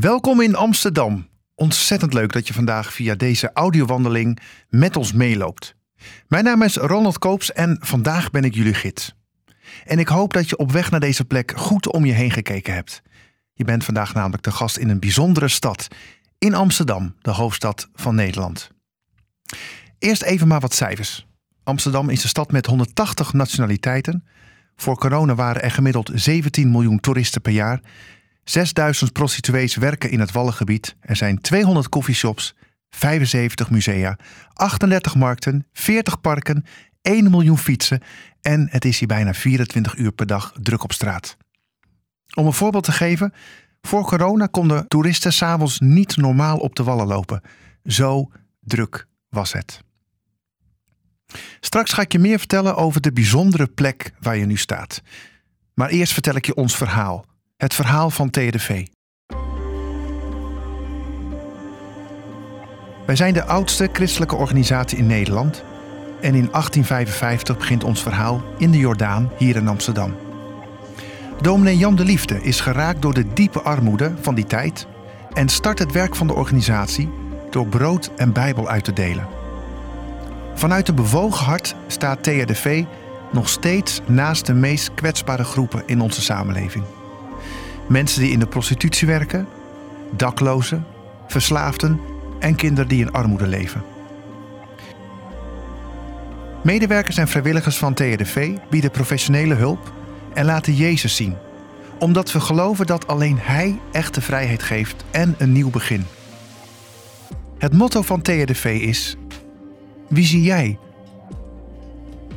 Welkom in Amsterdam. Ontzettend leuk dat je vandaag via deze audiowandeling met ons meeloopt. Mijn naam is Ronald Koops en vandaag ben ik jullie gids. En ik hoop dat je op weg naar deze plek goed om je heen gekeken hebt. Je bent vandaag namelijk de gast in een bijzondere stad, in Amsterdam, de hoofdstad van Nederland. Eerst even maar wat cijfers. Amsterdam is een stad met 180 nationaliteiten. Voor corona waren er gemiddeld 17 miljoen toeristen per jaar 6000 prostituees werken in het Wallengebied. Er zijn 200 coffeeshops, 75 musea, 38 markten, 40 parken, 1 miljoen fietsen en het is hier bijna 24 uur per dag druk op straat. Om een voorbeeld te geven, voor corona konden toeristen s'avonds niet normaal op de wallen lopen. Zo druk was het. Straks ga ik je meer vertellen over de bijzondere plek waar je nu staat. Maar eerst vertel ik je ons verhaal. Het verhaal van TDV. Wij zijn de oudste christelijke organisatie in Nederland en in 1855 begint ons verhaal in de Jordaan hier in Amsterdam. Dominee Jan de Liefde is geraakt door de diepe armoede van die tijd en start het werk van de organisatie door brood en Bijbel uit te delen. Vanuit een bewogen hart staat TRDV nog steeds naast de meest kwetsbare groepen in onze samenleving. Mensen die in de prostitutie werken, daklozen, verslaafden en kinderen die in armoede leven. Medewerkers en vrijwilligers van TRDV bieden professionele hulp en laten Jezus zien, omdat we geloven dat alleen Hij echte vrijheid geeft en een nieuw begin. Het motto van TRDV is: Wie zie jij?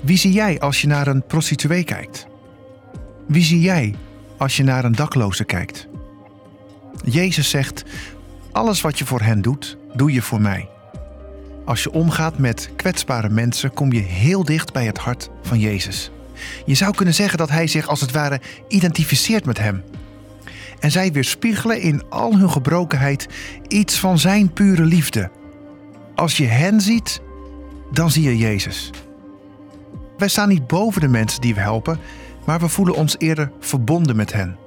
Wie zie jij als je naar een prostituee kijkt? Wie zie jij als je naar een dakloze kijkt. Jezus zegt: Alles wat je voor hen doet, doe je voor mij. Als je omgaat met kwetsbare mensen, kom je heel dicht bij het hart van Jezus. Je zou kunnen zeggen dat hij zich als het ware identificeert met hem. En zij weerspiegelen in al hun gebrokenheid iets van zijn pure liefde. Als je hen ziet, dan zie je Jezus. Wij staan niet boven de mensen die we helpen, maar we voelen ons eerder verbonden met hen,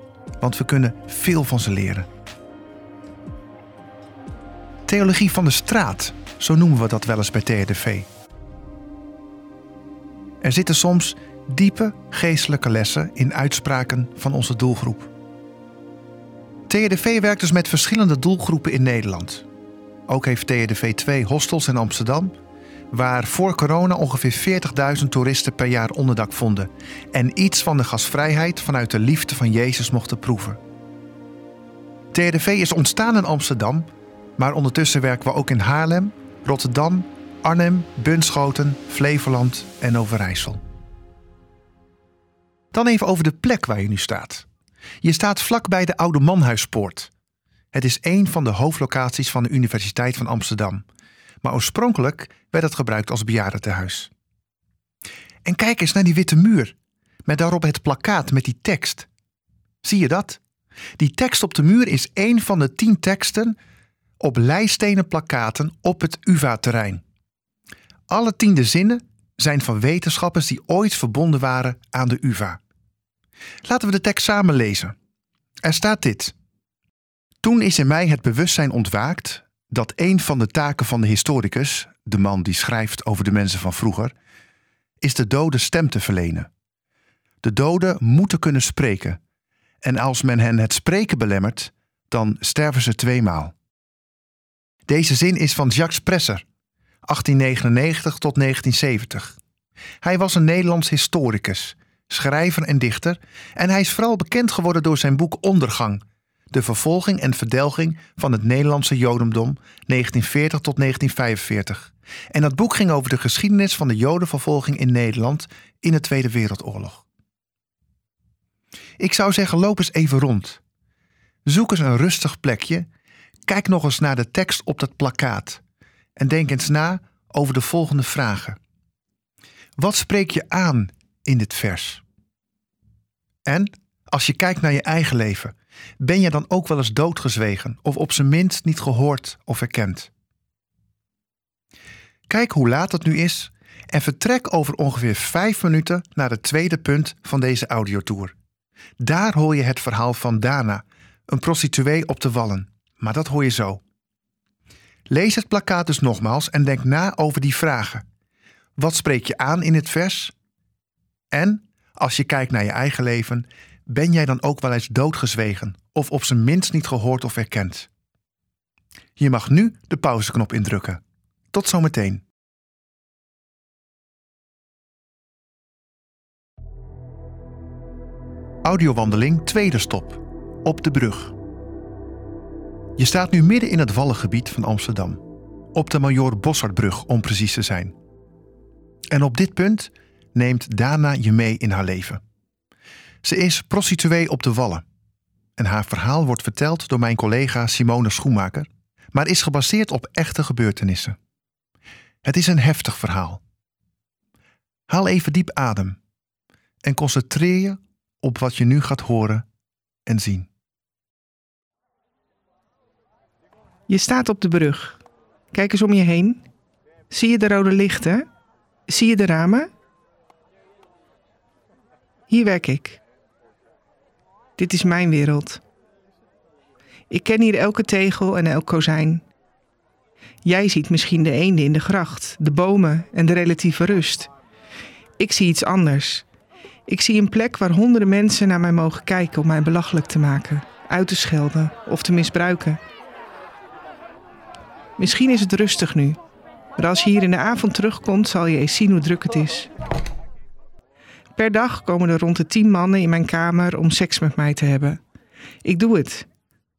want we kunnen veel van ze leren. Theologie van de straat, zo noemen we dat wel eens bij TRDV. Er zitten soms diepe geestelijke lessen in uitspraken van onze doelgroep. TRDV werkt dus met verschillende doelgroepen in Nederland. Ook heeft TRDV twee hostels in Amsterdam waar voor corona ongeveer 40.000 toeristen per jaar onderdak vonden en iets van de gasvrijheid vanuit de liefde van Jezus mochten proeven. TRDV is ontstaan in Amsterdam, maar ondertussen werken we ook in Haarlem, Rotterdam, Arnhem, Bunschoten, Flevoland en Overijssel. Dan even over de plek waar je nu staat. Je staat vlakbij de Oude Manhuispoort. Het is een van de hoofdlocaties van de Universiteit van Amsterdam maar oorspronkelijk werd het gebruikt als bejaardentehuis. En kijk eens naar die witte muur, met daarop het plakkaat met die tekst. Zie je dat? Die tekst op de muur is één van de tien teksten op lijststenen plakkaten op het UvA-terrein. Alle tiende zinnen zijn van wetenschappers die ooit verbonden waren aan de UvA. Laten we de tekst samen lezen. Er staat dit. Toen is in mij het bewustzijn ontwaakt dat een van de taken van de historicus, de man die schrijft over de mensen van vroeger, is de doden stem te verlenen. De doden moeten kunnen spreken. En als men hen het spreken belemmert, dan sterven ze tweemaal. Deze zin is van Jacques Presser, 1899 tot 1970. Hij was een Nederlands historicus, schrijver en dichter, en hij is vooral bekend geworden door zijn boek Ondergang de vervolging en verdelging van het Nederlandse Jodendom 1940 tot 1945. En dat boek ging over de geschiedenis van de Jodenvervolging in Nederland in de Tweede Wereldoorlog. Ik zou zeggen, loop eens even rond. Zoek eens een rustig plekje. Kijk nog eens naar de tekst op dat plakkaat. En denk eens na over de volgende vragen. Wat spreek je aan in dit vers? En als je kijkt naar je eigen leven, ben je dan ook wel eens doodgezwegen of op zijn minst niet gehoord of erkend? Kijk hoe laat het nu is en vertrek over ongeveer vijf minuten naar het tweede punt van deze audiotour. Daar hoor je het verhaal van Dana, een prostituee op de Wallen. maar dat hoor je zo. Lees het plakkaat dus nogmaals en denk na over die vragen. Wat spreek je aan in het vers? En, als je kijkt naar je eigen leven, ben jij dan ook wel eens doodgezwegen of op zijn minst niet gehoord of erkend? Je mag nu de pauzeknop indrukken. Tot zometeen. Audiowandeling tweede stop. Op de brug. Je staat nu midden in het wallengebied van Amsterdam. Op de Major Bossardbrug om precies te zijn. En op dit punt neemt Dana je mee in haar leven. Ze is prostituee op de Wallen. En haar verhaal wordt verteld door mijn collega Simone Schoenmaker, maar is gebaseerd op echte gebeurtenissen. Het is een heftig verhaal. Haal even diep adem en concentreer je op wat je nu gaat horen en zien. Je staat op de brug. Kijk eens om je heen. Zie je de rode lichten? Zie je de ramen? Hier werk ik. Dit is mijn wereld. Ik ken hier elke tegel en elk kozijn. Jij ziet misschien de eenden in de gracht, de bomen en de relatieve rust. Ik zie iets anders. Ik zie een plek waar honderden mensen naar mij mogen kijken om mij belachelijk te maken, uit te schelden of te misbruiken. Misschien is het rustig nu, maar als je hier in de avond terugkomt, zal je eens zien hoe druk het is. Per dag komen er rond de tien mannen in mijn kamer om seks met mij te hebben. Ik doe het.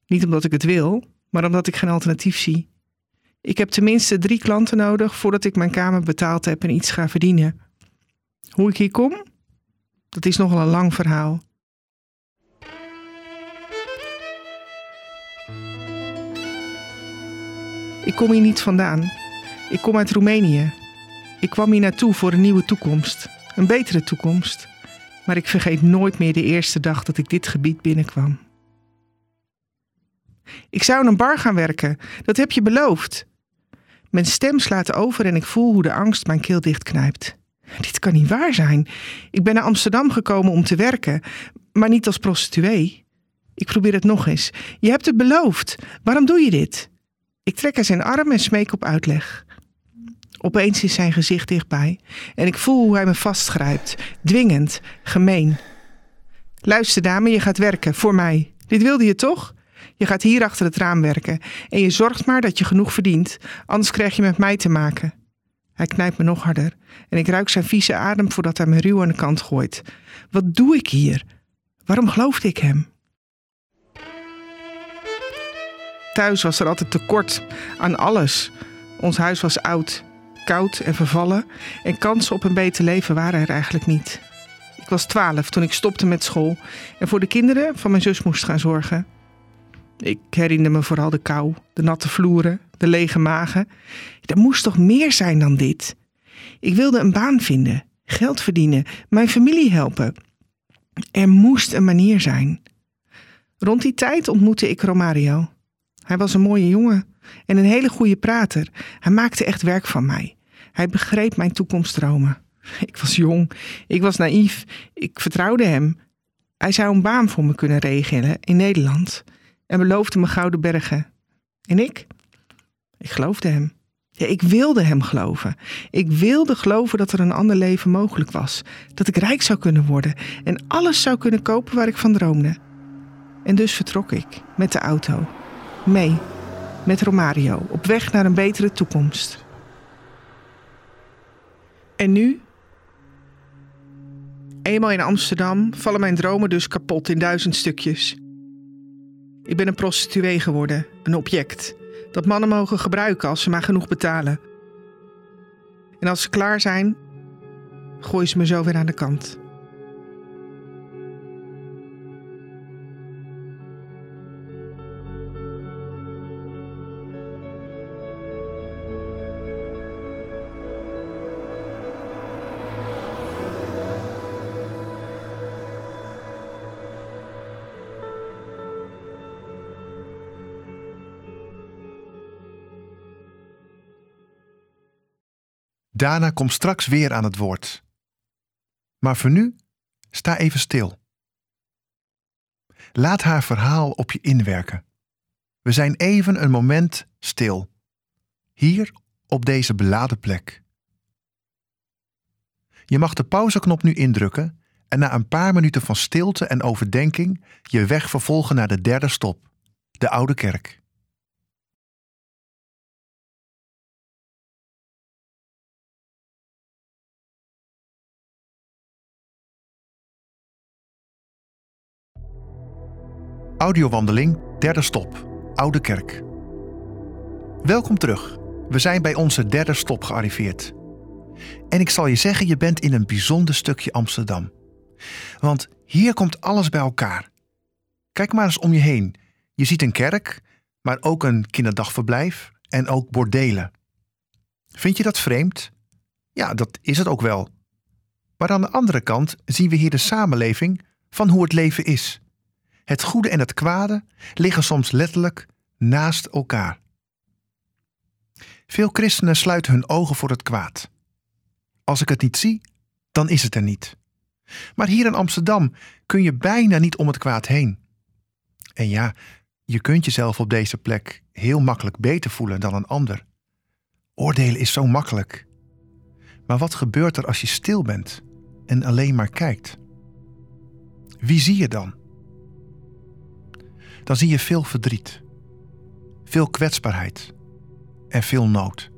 Niet omdat ik het wil, maar omdat ik geen alternatief zie. Ik heb tenminste drie klanten nodig voordat ik mijn kamer betaald heb en iets ga verdienen. Hoe ik hier kom? Dat is nogal een lang verhaal. Ik kom hier niet vandaan. Ik kom uit Roemenië. Ik kwam hier naartoe voor een nieuwe toekomst. Een betere toekomst. Maar ik vergeet nooit meer de eerste dag dat ik dit gebied binnenkwam. Ik zou in een bar gaan werken. Dat heb je beloofd. Mijn stem slaat over en ik voel hoe de angst mijn keel dichtknijpt. Dit kan niet waar zijn. Ik ben naar Amsterdam gekomen om te werken, maar niet als prostituee. Ik probeer het nog eens. Je hebt het beloofd. Waarom doe je dit? Ik trek aan zijn arm en smeek op uitleg. Opeens is zijn gezicht dichtbij en ik voel hoe hij me vastgrijpt, dwingend, gemeen. Luister, dame, je gaat werken voor mij. Dit wilde je toch? Je gaat hier achter het raam werken en je zorgt maar dat je genoeg verdient, anders krijg je met mij te maken. Hij knijpt me nog harder en ik ruik zijn vieze adem voordat hij me ruw aan de kant gooit. Wat doe ik hier? Waarom geloofde ik hem? Thuis was er altijd tekort aan alles. Ons huis was oud, koud en vervallen en kansen op een beter leven waren er eigenlijk niet. Ik was twaalf toen ik stopte met school en voor de kinderen van mijn zus moest gaan zorgen. Ik herinner me vooral de kou, de natte vloeren, de lege magen. Er moest toch meer zijn dan dit? Ik wilde een baan vinden, geld verdienen, mijn familie helpen. Er moest een manier zijn. Rond die tijd ontmoette ik Romario. Hij was een mooie jongen en een hele goede prater. Hij maakte echt werk van mij. Hij begreep mijn toekomstdromen. Ik was jong, ik was naïef, ik vertrouwde hem. Hij zou een baan voor me kunnen regelen in Nederland en beloofde me gouden bergen. En ik? Ik geloofde hem. Ja, ik wilde hem geloven. Ik wilde geloven dat er een ander leven mogelijk was. Dat ik rijk zou kunnen worden en alles zou kunnen kopen waar ik van droomde. En dus vertrok ik met de auto. Mee. Met Romario. Op weg naar een betere toekomst. En nu? Eenmaal in Amsterdam vallen mijn dromen dus kapot in duizend stukjes. Ik ben een prostituee geworden, een object. Dat mannen mogen gebruiken als ze maar genoeg betalen. En als ze klaar zijn, gooien ze me zo weer aan de kant. Dana komt straks weer aan het woord. Maar voor nu, sta even stil. Laat haar verhaal op je inwerken. We zijn even een moment stil. Hier op deze beladen plek. Je mag de pauzeknop nu indrukken en na een paar minuten van stilte en overdenking je weg vervolgen naar de derde stop, de Oude Kerk. Audiowandeling, derde stop, Oude Kerk. Welkom terug. We zijn bij onze derde stop gearriveerd. En ik zal je zeggen, je bent in een bijzonder stukje Amsterdam. Want hier komt alles bij elkaar. Kijk maar eens om je heen. Je ziet een kerk, maar ook een kinderdagverblijf en ook bordelen. Vind je dat vreemd? Ja, dat is het ook wel. Maar aan de andere kant zien we hier de samenleving van hoe het leven is. Het goede en het kwade liggen soms letterlijk naast elkaar. Veel christenen sluiten hun ogen voor het kwaad. Als ik het niet zie, dan is het er niet. Maar hier in Amsterdam kun je bijna niet om het kwaad heen. En ja, je kunt jezelf op deze plek heel makkelijk beter voelen dan een ander. Oordelen is zo makkelijk. Maar wat gebeurt er als je stil bent en alleen maar kijkt? Wie zie je dan? Dan zie je veel verdriet, veel kwetsbaarheid en veel nood.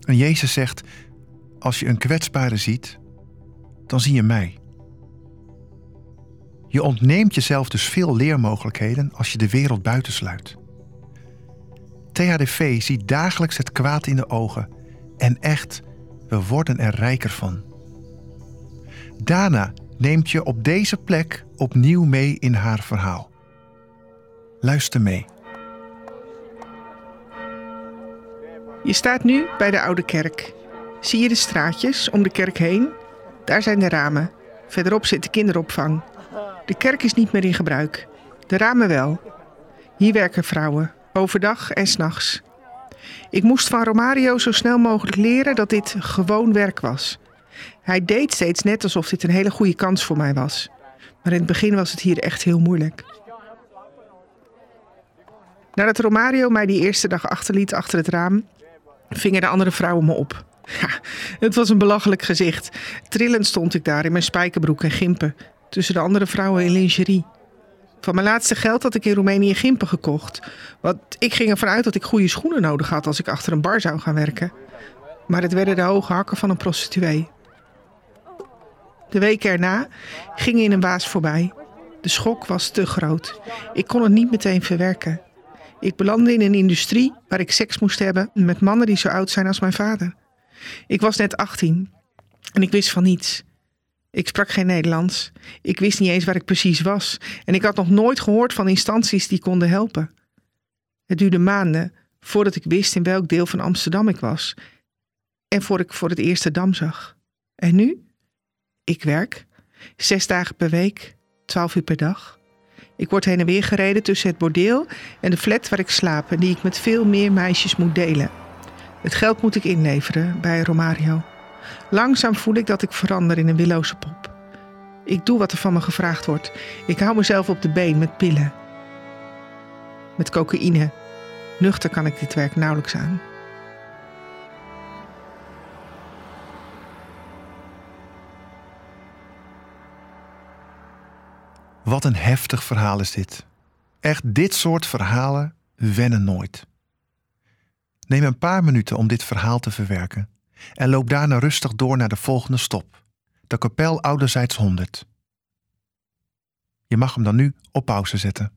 En Jezus zegt: Als je een kwetsbare ziet, dan zie je mij. Je ontneemt jezelf dus veel leermogelijkheden als je de wereld buitensluit. THDV ziet dagelijks het kwaad in de ogen en echt, we worden er rijker van. Dana neemt je op deze plek opnieuw mee in haar verhaal. Luister mee. Je staat nu bij de Oude Kerk. Zie je de straatjes om de kerk heen? Daar zijn de ramen. Verderop zit de kinderopvang. De kerk is niet meer in gebruik. De ramen wel. Hier werken vrouwen, overdag en s'nachts. Ik moest van Romario zo snel mogelijk leren dat dit gewoon werk was. Hij deed steeds net alsof dit een hele goede kans voor mij was. Maar in het begin was het hier echt heel moeilijk. Nadat Romario mij die eerste dag achterliet achter het raam, vingen de andere vrouwen me op. Het was een belachelijk gezicht. Trillend stond ik daar in mijn spijkerbroek en gimpen, tussen de andere vrouwen in lingerie. Van mijn laatste geld had ik in Roemenië gimpen gekocht. Want ik ging ervan uit dat ik goede schoenen nodig had als ik achter een bar zou gaan werken. Maar het werden de hoge hakken van een prostituee. De weken erna gingen in een waas voorbij. De schok was te groot. Ik kon het niet meteen verwerken. Ik belandde in een industrie waar ik seks moest hebben met mannen die zo oud zijn als mijn vader. Ik was net 18 en ik wist van niets. Ik sprak geen Nederlands. Ik wist niet eens waar ik precies was. En ik had nog nooit gehoord van instanties die konden helpen. Het duurde maanden voordat ik wist in welk deel van Amsterdam ik was. En voor ik voor het eerste dam zag. En nu? Ik werk. Zes dagen per week. Twaalf uur per dag. Ik word heen en weer gereden tussen het bordeel en de flat waar ik slaap en die ik met veel meer meisjes moet delen. Het geld moet ik inleveren bij Romario. Langzaam voel ik dat ik verander in een willoze pop. Ik doe wat er van me gevraagd wordt. Ik hou mezelf op de been met pillen. Met cocaïne. Nuchter kan ik dit werk nauwelijks aan. Wat een heftig verhaal is dit. Echt, dit soort verhalen wennen nooit. Neem een paar minuten om dit verhaal te verwerken en loop daarna rustig door naar de volgende stop, de kapel Ouderzijds 100. Je mag hem dan nu op pauze zetten.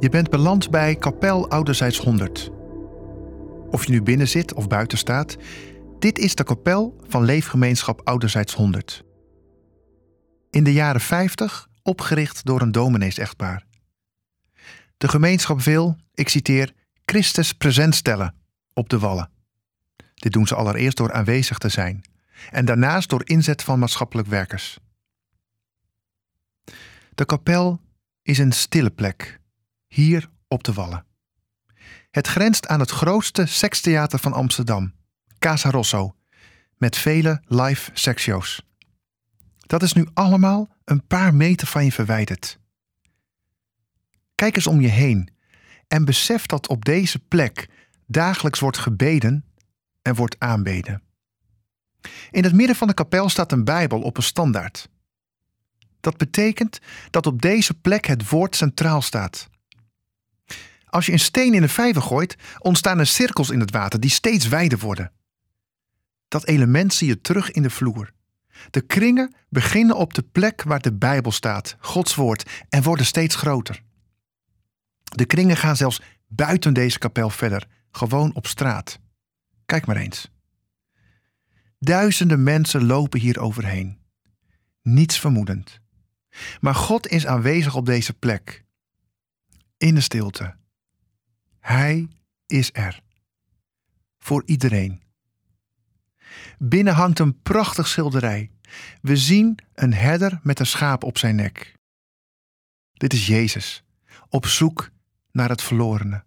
Je bent beland bij kapel Ouderzijds 100. Of je nu binnen zit of buiten staat, dit is de kapel van Leefgemeenschap Ouderzijds 100. In de jaren 50 opgericht door een dominees-echtpaar. De gemeenschap wil, ik citeer, Christus present stellen op de wallen. Dit doen ze allereerst door aanwezig te zijn en daarnaast door inzet van maatschappelijk werkers. De kapel is een stille plek, hier op de wallen. Het grenst aan het grootste sekstheater van Amsterdam, Casa Rosso, met vele live seksshows. Dat is nu allemaal een paar meter van je verwijderd. Kijk eens om je heen en besef dat op deze plek dagelijks wordt gebeden en wordt aanbeden. In het midden van de kapel staat een Bijbel op een standaard. Dat betekent dat op deze plek het woord centraal staat. Als je een steen in een vijver gooit, ontstaan er cirkels in het water die steeds wijder worden. Dat element zie je terug in de vloer. De kringen beginnen op de plek waar de Bijbel staat, Gods woord, en worden steeds groter. De kringen gaan zelfs buiten deze kapel verder, gewoon op straat. Kijk maar eens. Duizenden mensen lopen hier overheen. Niets vermoedend. Maar God is aanwezig op deze plek. In de stilte. Hij is er. Voor iedereen. Binnen hangt een prachtig schilderij. We zien een herder met een schaap op zijn nek. Dit is Jezus, op zoek naar het verlorene.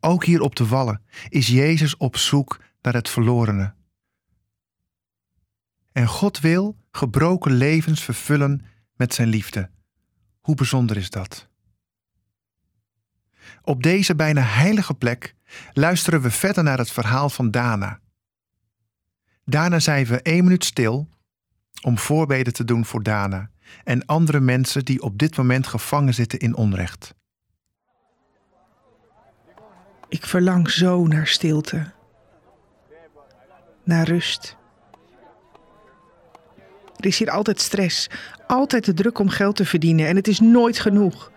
Ook hier op de wallen is Jezus op zoek naar het verlorene. En God wil gebroken levens vervullen met zijn liefde. Hoe bijzonder is dat? Op deze bijna heilige plek luisteren we verder naar het verhaal van Dana. Daarna zijn we één minuut stil om voorbeden te doen voor Dana en andere mensen die op dit moment gevangen zitten in onrecht. Ik verlang zo naar stilte, naar rust. Er is hier altijd stress, altijd de druk om geld te verdienen en het is nooit genoeg.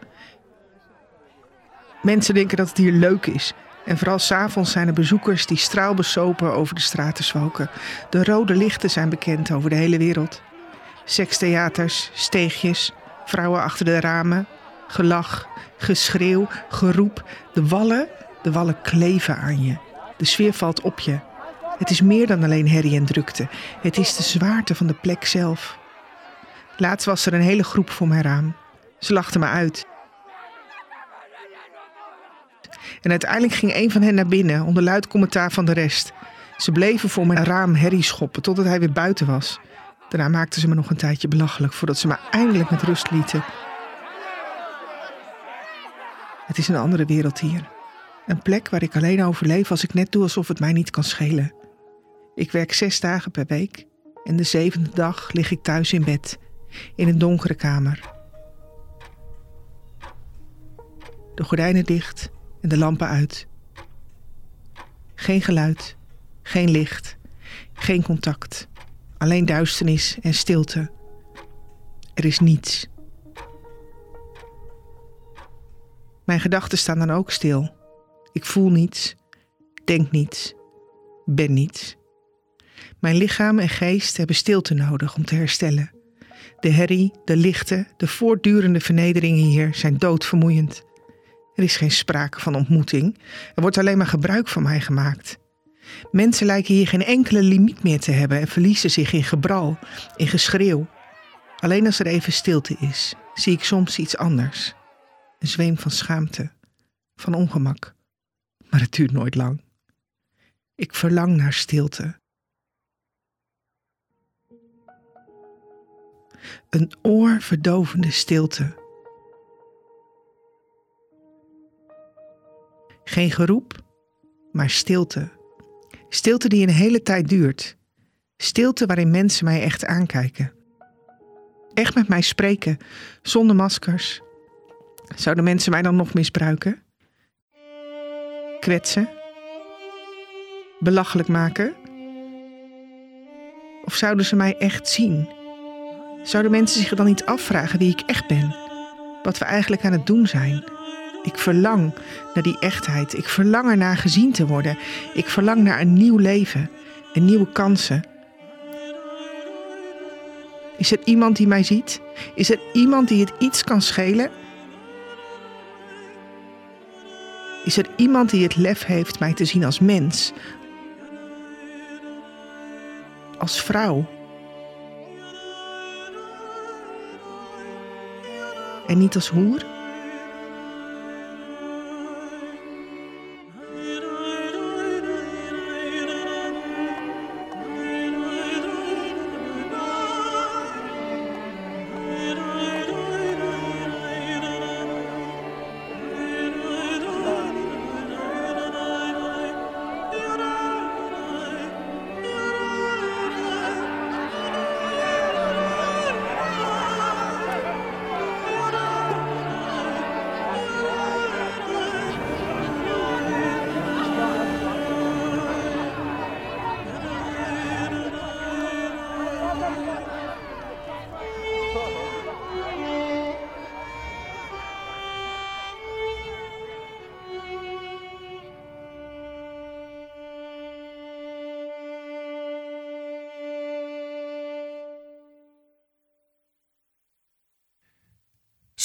Mensen denken dat het hier leuk is. En vooral s'avonds zijn er bezoekers die straalbesopen over de straten zwalken. De rode lichten zijn bekend over de hele wereld. Sekstheaters, steegjes, vrouwen achter de ramen, gelach, geschreeuw, geroep. De wallen, de wallen kleven aan je. De sfeer valt op je. Het is meer dan alleen herrie en drukte. Het is de zwaarte van de plek zelf. Laatst was er een hele groep voor mijn raam. Ze lachten me uit. En uiteindelijk ging een van hen naar binnen onder luid commentaar van de rest. Ze bleven voor mijn raam herrie schoppen totdat hij weer buiten was. Daarna maakten ze me nog een tijdje belachelijk voordat ze me eindelijk met rust lieten. Het is een andere wereld hier. Een plek waar ik alleen overleef als ik net doe alsof het mij niet kan schelen. Ik werk zes dagen per week en de zevende dag lig ik thuis in bed, in een donkere kamer. De gordijnen dicht en de lampen uit. Geen geluid, geen licht, geen contact. Alleen duisternis en stilte. Er is niets. Mijn gedachten staan dan ook stil. Ik voel niets, denk niets, ben niets. Mijn lichaam en geest hebben stilte nodig om te herstellen. De herrie, de lichten, de voortdurende vernederingen hier zijn doodvermoeiend. Er is geen sprake van ontmoeting. Er wordt alleen maar gebruik van mij gemaakt. Mensen lijken hier geen enkele limiet meer te hebben en verliezen zich in gebral, in geschreeuw. Alleen als er even stilte is, zie ik soms iets anders. Een zweem van schaamte, van ongemak. Maar het duurt nooit lang. Ik verlang naar stilte. Een oorverdovende stilte Geen geroep, maar stilte. Stilte die een hele tijd duurt. Stilte waarin mensen mij echt aankijken. Echt met mij spreken, zonder maskers. Zouden mensen mij dan nog misbruiken? Kwetsen? Belachelijk maken? Of zouden ze mij echt zien? Zouden mensen zich dan niet afvragen wie ik echt ben? Wat we eigenlijk aan het doen zijn? Ik verlang naar die echtheid. Ik verlang ernaar gezien te worden. Ik verlang naar een nieuw leven en nieuwe kansen. Is er iemand die mij ziet? Is er iemand die het iets kan schelen? Is er iemand die het lef heeft mij te zien als mens? Als vrouw? En niet als hoer?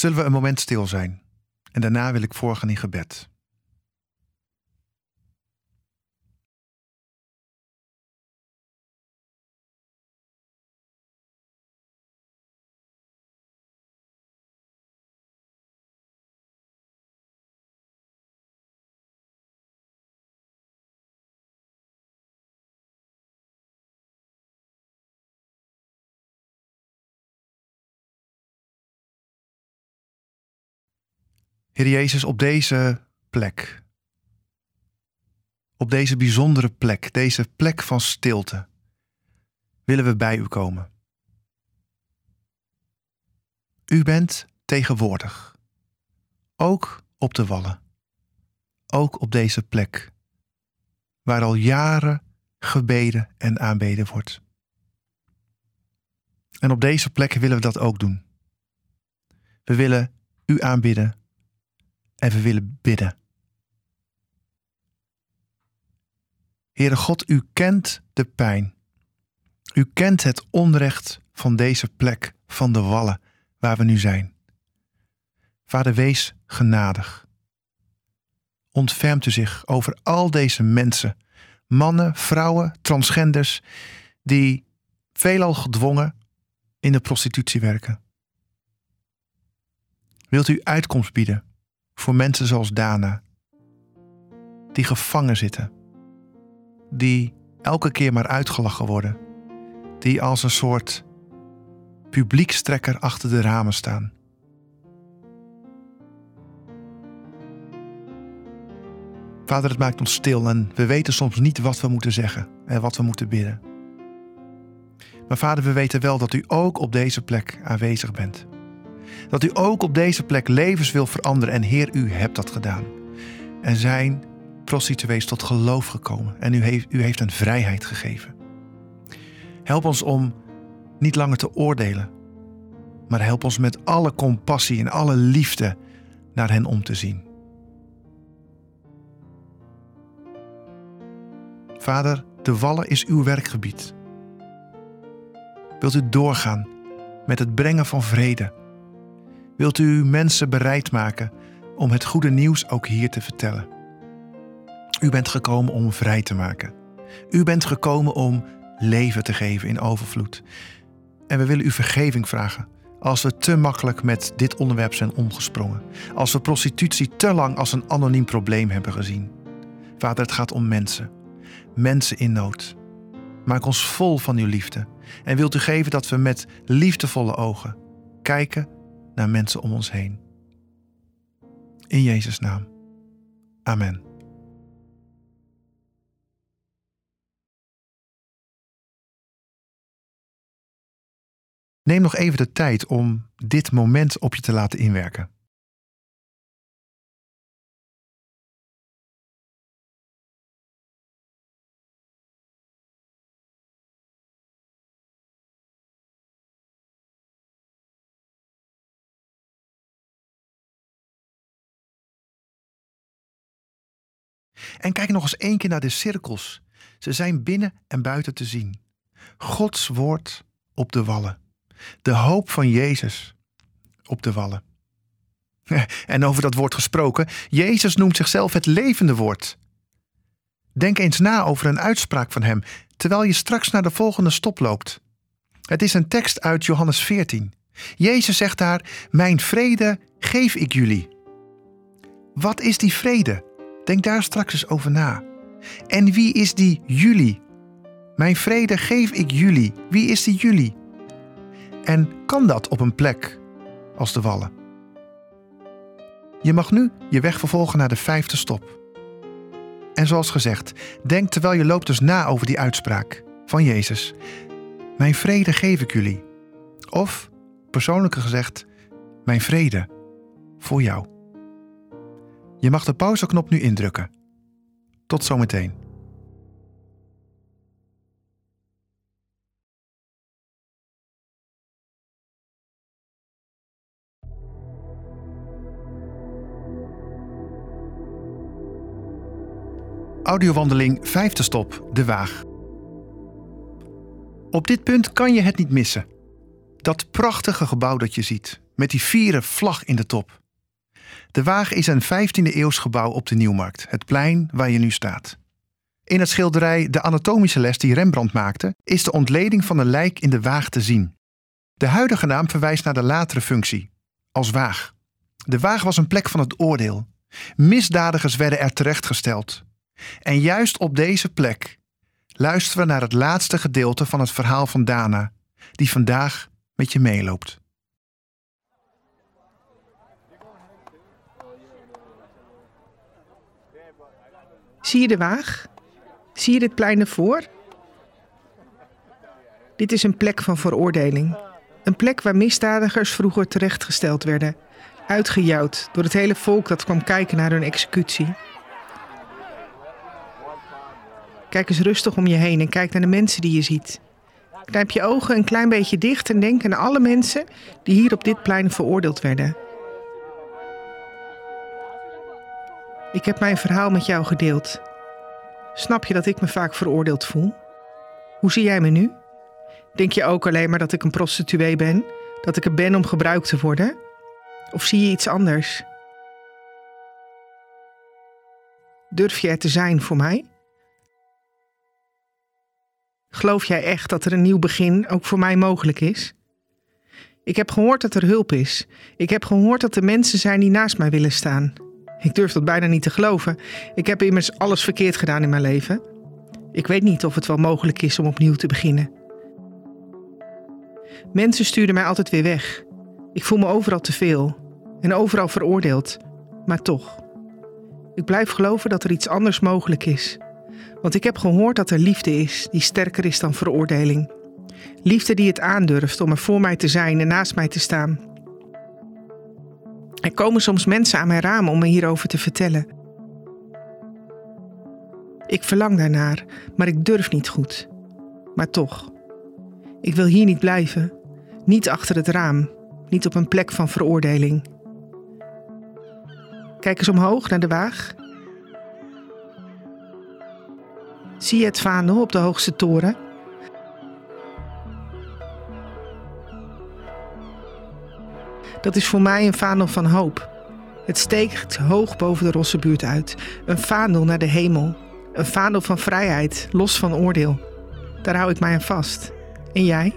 Zullen we een moment stil zijn? En daarna wil ik voorgaan in gebed. Heer Jezus, op deze plek, op deze bijzondere plek, deze plek van stilte, willen we bij u komen. U bent tegenwoordig, ook op de wallen, ook op deze plek, waar al jaren gebeden en aanbeden wordt. En op deze plek willen we dat ook doen. We willen u aanbidden en we willen bidden. Heere God, u kent de pijn. U kent het onrecht van deze plek, van de wallen waar we nu zijn. Vader, wees genadig. Ontfermt u zich over al deze mensen, mannen, vrouwen, transgenders, die veelal gedwongen in de prostitutie werken. Wilt u uitkomst bieden voor mensen zoals Dana, die gevangen zitten, die elke keer maar uitgelachen worden, die als een soort publiekstrekker achter de ramen staan. Vader, het maakt ons stil en we weten soms niet wat we moeten zeggen en wat we moeten bidden. Maar Vader, we weten wel dat u ook op deze plek aanwezig bent. Dat u ook op deze plek levens wil veranderen. En Heer, u hebt dat gedaan. En zijn prostituees tot geloof gekomen. En u heeft, u heeft een vrijheid gegeven. Help ons om niet langer te oordelen. Maar help ons met alle compassie en alle liefde naar hen om te zien. Vader, de wallen is uw werkgebied. Wilt u doorgaan met het brengen van vrede wilt u mensen bereid maken om het goede nieuws ook hier te vertellen. U bent gekomen om vrij te maken. U bent gekomen om leven te geven in overvloed. En we willen u vergeving vragen als we te makkelijk met dit onderwerp zijn omgesprongen. Als we prostitutie te lang als een anoniem probleem hebben gezien. Vader, het gaat om mensen. Mensen in nood. Maak ons vol van uw liefde. En wilt u geven dat we met liefdevolle ogen kijken naar mensen om ons heen. In Jezus' naam. Amen. Neem nog even de tijd om dit moment op je te laten inwerken. En kijk nog eens één keer naar de cirkels. Ze zijn binnen en buiten te zien. Gods woord op de wallen. De hoop van Jezus op de wallen. En over dat woord gesproken, Jezus noemt zichzelf het levende woord. Denk eens na over een uitspraak van hem, terwijl je straks naar de volgende stop loopt. Het is een tekst uit Johannes 14. Jezus zegt daar: Mijn vrede geef ik jullie. Wat is die vrede? Denk daar straks eens over na. En wie is die jullie? Mijn vrede geef ik jullie. Wie is die jullie? En kan dat op een plek als de wallen? Je mag nu je weg vervolgen naar de vijfde stop. En zoals gezegd, denk terwijl je loopt dus na over die uitspraak van Jezus. Mijn vrede geef ik jullie. Of, persoonlijker gezegd, mijn vrede voor jou. Je mag de pauzeknop nu indrukken. Tot zometeen. Audiowandeling vijfde stop, De Waag. Op dit punt kan je het niet missen. Dat prachtige gebouw dat je ziet, met die vieren vlag in de top. De Waag is een 15e eeuws gebouw op de Nieuwmarkt, het plein waar je nu staat. In het schilderij De anatomische les die Rembrandt maakte, is de ontleding van een lijk in de Waag te zien. De huidige naam verwijst naar de latere functie, als Waag. De Waag was een plek van het oordeel. Misdadigers werden er terechtgesteld. En juist op deze plek luisteren we naar het laatste gedeelte van het verhaal van Dana, die vandaag met je meeloopt. Zie je de waag? Zie je dit plein ervoor? Dit is een plek van veroordeling. Een plek waar misdadigers vroeger terechtgesteld werden. Uitgejouwd door het hele volk dat kwam kijken naar hun executie. Kijk eens rustig om je heen en kijk naar de mensen die je ziet. Knijp je ogen een klein beetje dicht en denk aan alle mensen die hier op dit plein veroordeeld werden. Ik heb mijn verhaal met jou gedeeld. Snap je dat ik me vaak veroordeeld voel? Hoe zie jij me nu? Denk je ook alleen maar dat ik een prostituee ben? Dat ik er ben om gebruikt te worden? Of zie je iets anders? Durf je er te zijn voor mij? Geloof jij echt dat er een nieuw begin ook voor mij mogelijk is? Ik heb gehoord dat er hulp is. Ik heb gehoord dat er mensen zijn die naast mij willen staan. Ik durf dat bijna niet te geloven. Ik heb immers alles verkeerd gedaan in mijn leven. Ik weet niet of het wel mogelijk is om opnieuw te beginnen. Mensen stuurden mij altijd weer weg. Ik voel me overal te veel en overal veroordeeld, maar toch. Ik blijf geloven dat er iets anders mogelijk is. Want ik heb gehoord dat er liefde is die sterker is dan veroordeling. Liefde die het aandurft om er voor mij te zijn en naast mij te staan. Er komen soms mensen aan mijn raam om me hierover te vertellen. Ik verlang daarnaar, maar ik durf niet goed. Maar toch. Ik wil hier niet blijven. Niet achter het raam. Niet op een plek van veroordeling. Kijk eens omhoog naar de waag. Zie je het vaandel op de hoogste toren? Dat is voor mij een vaandel van hoop. Het steekt hoog boven de Rossenbuurt uit. Een vaandel naar de hemel. Een vaandel van vrijheid, los van oordeel. Daar hou ik mij aan vast. En jij?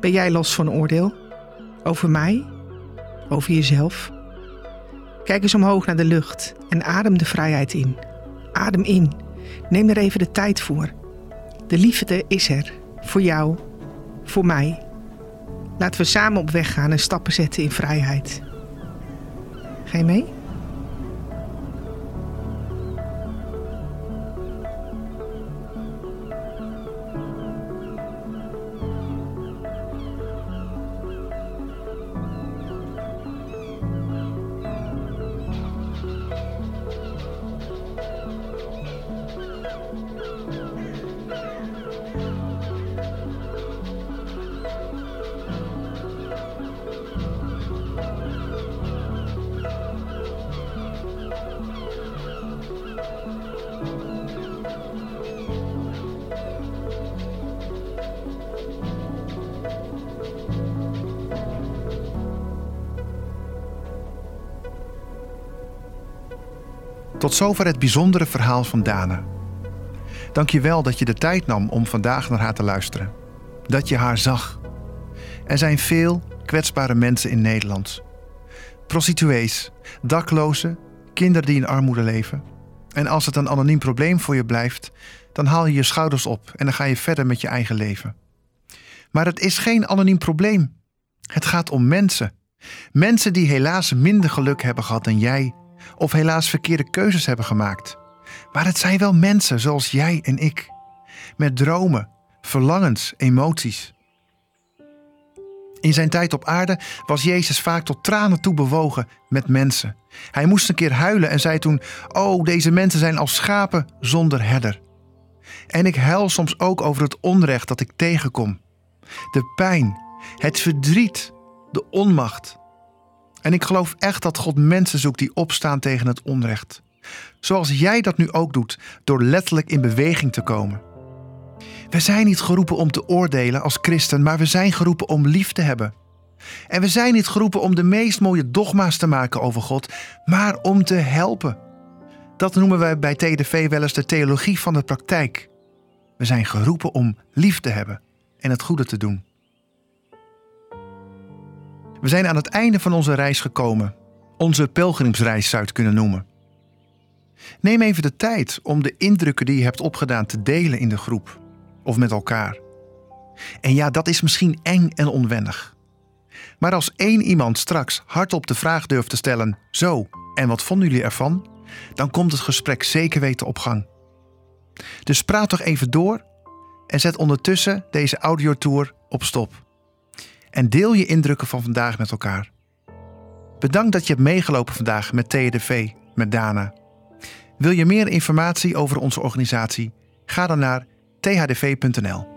Ben jij los van oordeel? Over mij? Over jezelf? Kijk eens omhoog naar de lucht en adem de vrijheid in. Adem in. Neem er even de tijd voor. De liefde is er. Voor jou. Voor mij. Laten we samen op weg gaan en stappen zetten in vrijheid. Ga je mee? Tot zover het bijzondere verhaal van Dana. Dank je wel dat je de tijd nam om vandaag naar haar te luisteren. Dat je haar zag. Er zijn veel kwetsbare mensen in Nederland. Prostituees, daklozen, kinderen die in armoede leven. En als het een anoniem probleem voor je blijft, dan haal je je schouders op en dan ga je verder met je eigen leven. Maar het is geen anoniem probleem. Het gaat om mensen. Mensen die helaas minder geluk hebben gehad dan jij of helaas verkeerde keuzes hebben gemaakt. Maar het zijn wel mensen zoals jij en ik, met dromen, verlangens, emoties. In zijn tijd op aarde was Jezus vaak tot tranen toe bewogen met mensen. Hij moest een keer huilen en zei toen: Oh, deze mensen zijn als schapen zonder herder. En ik huil soms ook over het onrecht dat ik tegenkom. De pijn, het verdriet, de onmacht. En ik geloof echt dat God mensen zoekt die opstaan tegen het onrecht. Zoals jij dat nu ook doet, door letterlijk in beweging te komen. We zijn niet geroepen om te oordelen als christen, maar we zijn geroepen om lief te hebben. En we zijn niet geroepen om de meest mooie dogma's te maken over God, maar om te helpen. Dat noemen wij bij TDV wel eens de theologie van de praktijk. We zijn geroepen om lief te hebben en het goede te doen. We zijn aan het einde van onze reis gekomen. Onze pelgrimsreis zou je het kunnen noemen. Neem even de tijd om de indrukken die je hebt opgedaan te delen in de groep of met elkaar. En ja, dat is misschien eng en onwennig. Maar als één iemand straks hardop de vraag durft te stellen: Zo, en wat vonden jullie ervan? Dan komt het gesprek zeker weten op gang. Dus praat toch even door en zet ondertussen deze audiotour op stop. En deel je indrukken van vandaag met elkaar. Bedankt dat je hebt meegelopen vandaag met TEDV, met Dana. Wil je meer informatie over onze organisatie? Ga dan naar thdv.nl.